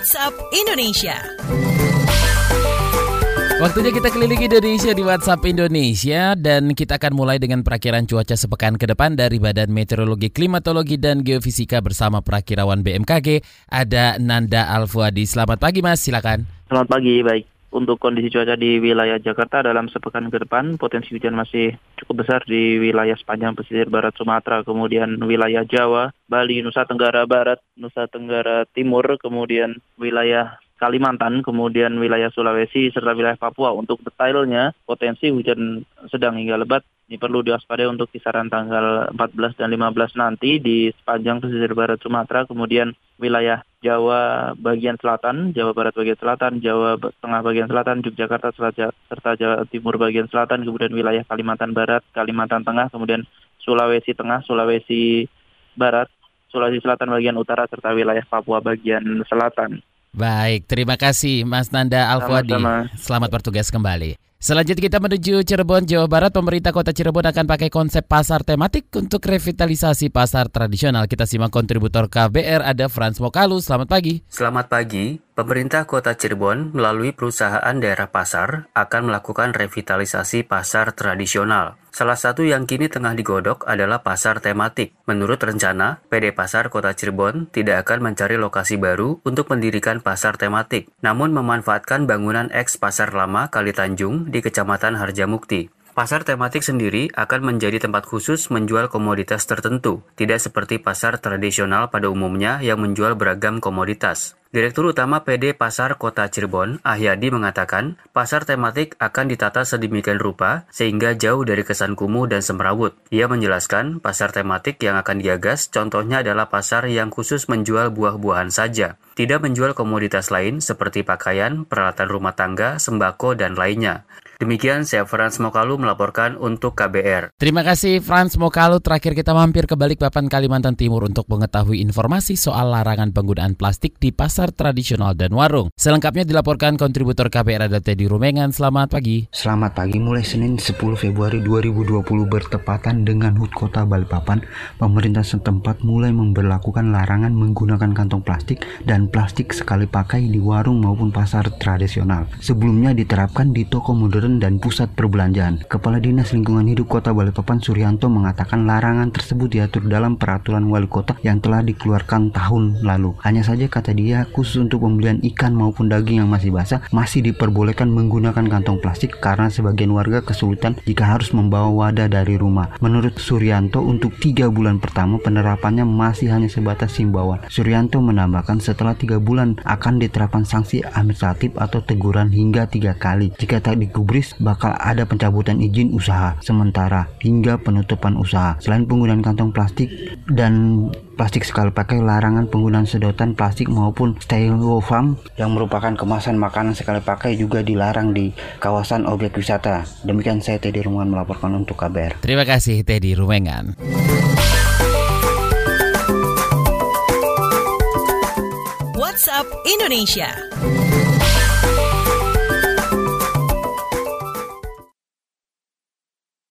WhatsApp Indonesia. Waktunya kita keliling Indonesia di WhatsApp Indonesia dan kita akan mulai dengan perakiran cuaca sepekan ke depan dari Badan Meteorologi, Klimatologi dan Geofisika bersama perakirawan BMKG. Ada Nanda Alfuadi. Selamat pagi Mas, silakan. Selamat pagi, baik. Untuk kondisi cuaca di wilayah Jakarta dalam sepekan ke depan, potensi hujan masih cukup besar di wilayah sepanjang pesisir barat Sumatera, kemudian wilayah Jawa, Bali, Nusa Tenggara Barat, Nusa Tenggara Timur, kemudian wilayah Kalimantan, kemudian wilayah Sulawesi, serta wilayah Papua. Untuk detailnya, potensi hujan sedang hingga lebat ini perlu diwaspadai untuk kisaran tanggal 14 dan 15 nanti di sepanjang pesisir barat Sumatera, kemudian wilayah Jawa bagian selatan, Jawa Barat bagian selatan, Jawa Tengah bagian selatan, Yogyakarta serta Jawa Timur bagian selatan, kemudian wilayah Kalimantan Barat, Kalimantan Tengah, kemudian Sulawesi Tengah, Sulawesi Barat, Sulawesi Selatan bagian utara, serta wilayah Papua bagian selatan. Baik, terima kasih Mas Nanda Alfuadi. Selamat bertugas kembali. Selanjutnya kita menuju Cirebon, Jawa Barat. Pemerintah Kota Cirebon akan pakai konsep pasar tematik untuk revitalisasi pasar tradisional. Kita simak kontributor KBR ada Frans Mokalu. Selamat pagi. Selamat pagi. Pemerintah Kota Cirebon melalui perusahaan daerah pasar akan melakukan revitalisasi pasar tradisional. Salah satu yang kini tengah digodok adalah pasar tematik. Menurut rencana, PD Pasar Kota Cirebon tidak akan mencari lokasi baru untuk mendirikan pasar tematik, namun memanfaatkan bangunan eks Pasar Lama Kali Tanjung di Kecamatan Harjamukti. Pasar tematik sendiri akan menjadi tempat khusus menjual komoditas tertentu, tidak seperti pasar tradisional pada umumnya yang menjual beragam komoditas. Direktur Utama PD Pasar Kota Cirebon, Ahyadi mengatakan, pasar tematik akan ditata sedemikian rupa sehingga jauh dari kesan kumuh dan semrawut. Ia menjelaskan, pasar tematik yang akan digagas contohnya adalah pasar yang khusus menjual buah-buahan saja, tidak menjual komoditas lain seperti pakaian, peralatan rumah tangga, sembako, dan lainnya. Demikian saya Frans Mokalu melaporkan untuk KBR. Terima kasih Frans Mokalu. Terakhir kita mampir ke Balikpapan Kalimantan Timur untuk mengetahui informasi soal larangan penggunaan plastik di pasar tradisional dan warung. Selengkapnya dilaporkan kontributor KBR ada Teddy Rumengan. Selamat pagi. Selamat pagi. Mulai Senin 10 Februari 2020 bertepatan dengan HUT Kota Balikpapan, pemerintah setempat mulai memperlakukan larangan menggunakan kantong plastik dan plastik sekali pakai di warung maupun pasar tradisional. Sebelumnya diterapkan di toko modern dan pusat perbelanjaan. Kepala Dinas Lingkungan Hidup Kota Balikpapan Suryanto mengatakan larangan tersebut diatur dalam peraturan wali kota yang telah dikeluarkan tahun lalu. Hanya saja kata dia khusus untuk pembelian ikan maupun daging yang masih basah masih diperbolehkan menggunakan kantong plastik karena sebagian warga kesulitan jika harus membawa wadah dari rumah. Menurut Suryanto untuk tiga bulan pertama penerapannya masih hanya sebatas himbauan. Suryanto menambahkan setelah tiga bulan akan diterapkan sanksi administratif atau teguran hingga tiga kali jika tak digubris bakal ada pencabutan izin usaha sementara hingga penutupan usaha. Selain penggunaan kantong plastik dan plastik sekali pakai, larangan penggunaan sedotan plastik maupun styrofoam yang merupakan kemasan makanan sekali pakai juga dilarang di kawasan objek wisata. Demikian saya Teddy Rumengan melaporkan untuk KBR. Terima kasih Teddy Rumengan. WhatsApp Indonesia.